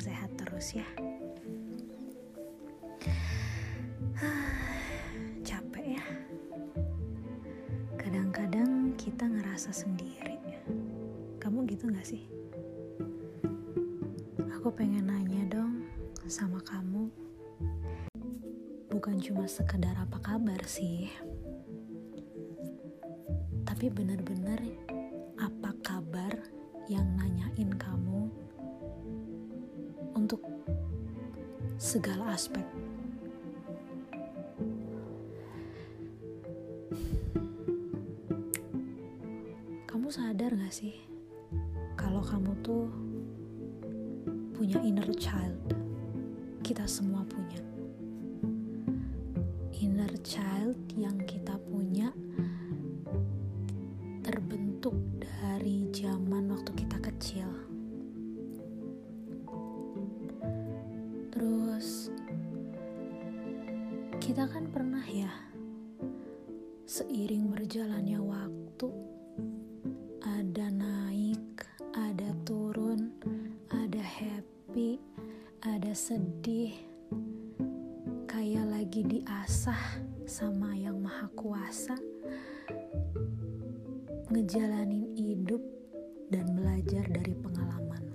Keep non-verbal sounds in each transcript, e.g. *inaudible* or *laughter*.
Sehat terus ya. *sighs* Capek ya. Kadang-kadang kita ngerasa sendiri. Kamu gitu gak sih? Aku pengen nanya dong sama kamu. Bukan cuma sekedar apa kabar sih. Tapi benar-benar segala aspek. Kamu sadar gak sih kalau kamu tuh punya inner child? Kita semua punya inner child kita kan pernah ya seiring berjalannya waktu ada naik, ada turun, ada happy, ada sedih, kayak lagi diasah sama yang maha kuasa ngejalanin hidup dan belajar dari pengalaman,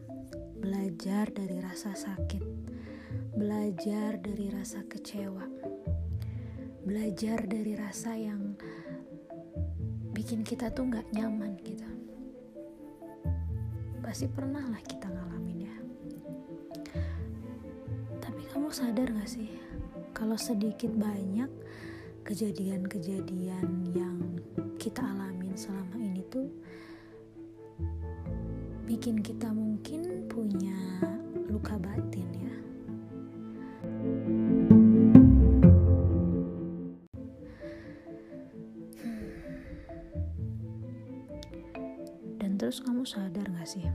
belajar dari rasa sakit, belajar dari rasa kecewa, belajar dari rasa yang bikin kita tuh nggak nyaman gitu. Pasti pernah lah kita ngalamin ya. Tapi kamu sadar gak sih kalau sedikit banyak kejadian-kejadian yang kita alamin selama ini tuh bikin kita mungkin punya luka batin ya. Terus kamu sadar gak sih?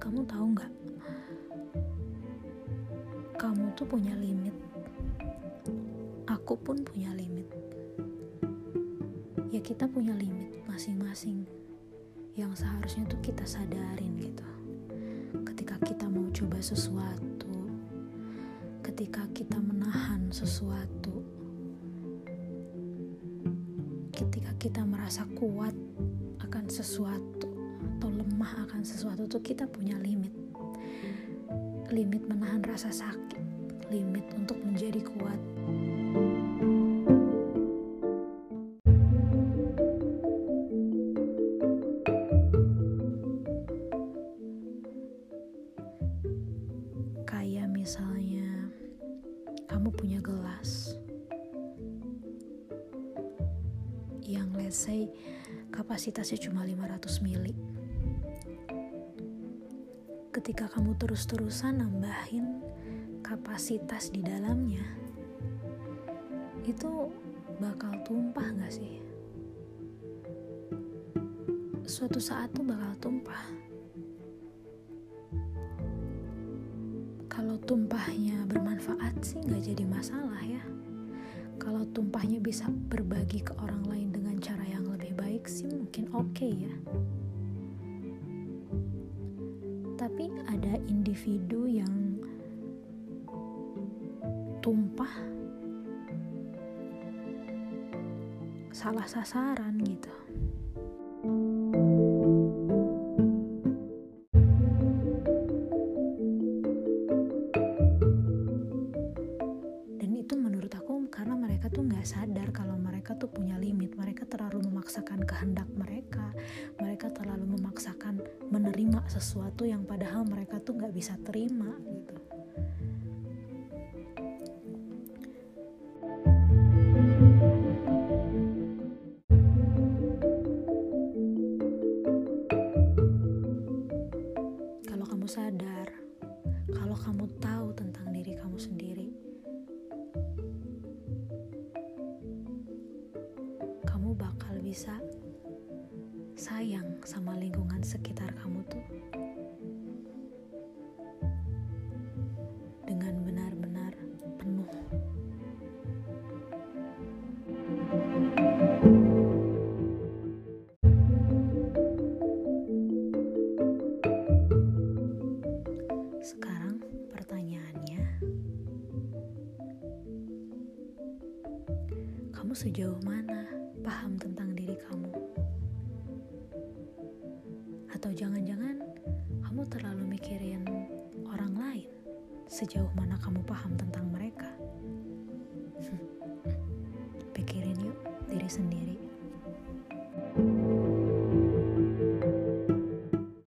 Kamu tahu gak? Kamu tuh punya limit. Aku pun punya limit. Ya kita punya limit masing-masing yang seharusnya tuh kita sadarin gitu. Ketika kita mau coba sesuatu, ketika kita menahan sesuatu, ketika kita merasa kuat sesuatu atau lemah akan sesuatu tuh kita punya limit. Limit menahan rasa sakit, limit untuk menjadi kuat. Kayak misalnya kamu punya gelas yang let's say kapasitasnya cuma 500 mili. Ketika kamu terus-terusan nambahin kapasitas di dalamnya, itu bakal tumpah gak sih? Suatu saat tuh bakal tumpah. Kalau tumpahnya bermanfaat sih gak jadi masalah ya. Kalau tumpahnya bisa berbagi ke orang lain dengan sih mungkin oke okay ya. Tapi ada individu yang tumpah salah sasaran gitu. Memaksakan kehendak mereka. Mereka terlalu memaksakan menerima sesuatu yang padahal mereka tuh nggak bisa terima gitu. bisa sayang sama lingkungan sekitar kamu tuh dengan benar-benar penuh. Sekarang pertanyaannya, kamu sejauh mana? Paham tentang diri kamu? Atau jangan-jangan kamu terlalu mikirin orang lain sejauh mana kamu paham tentang mereka?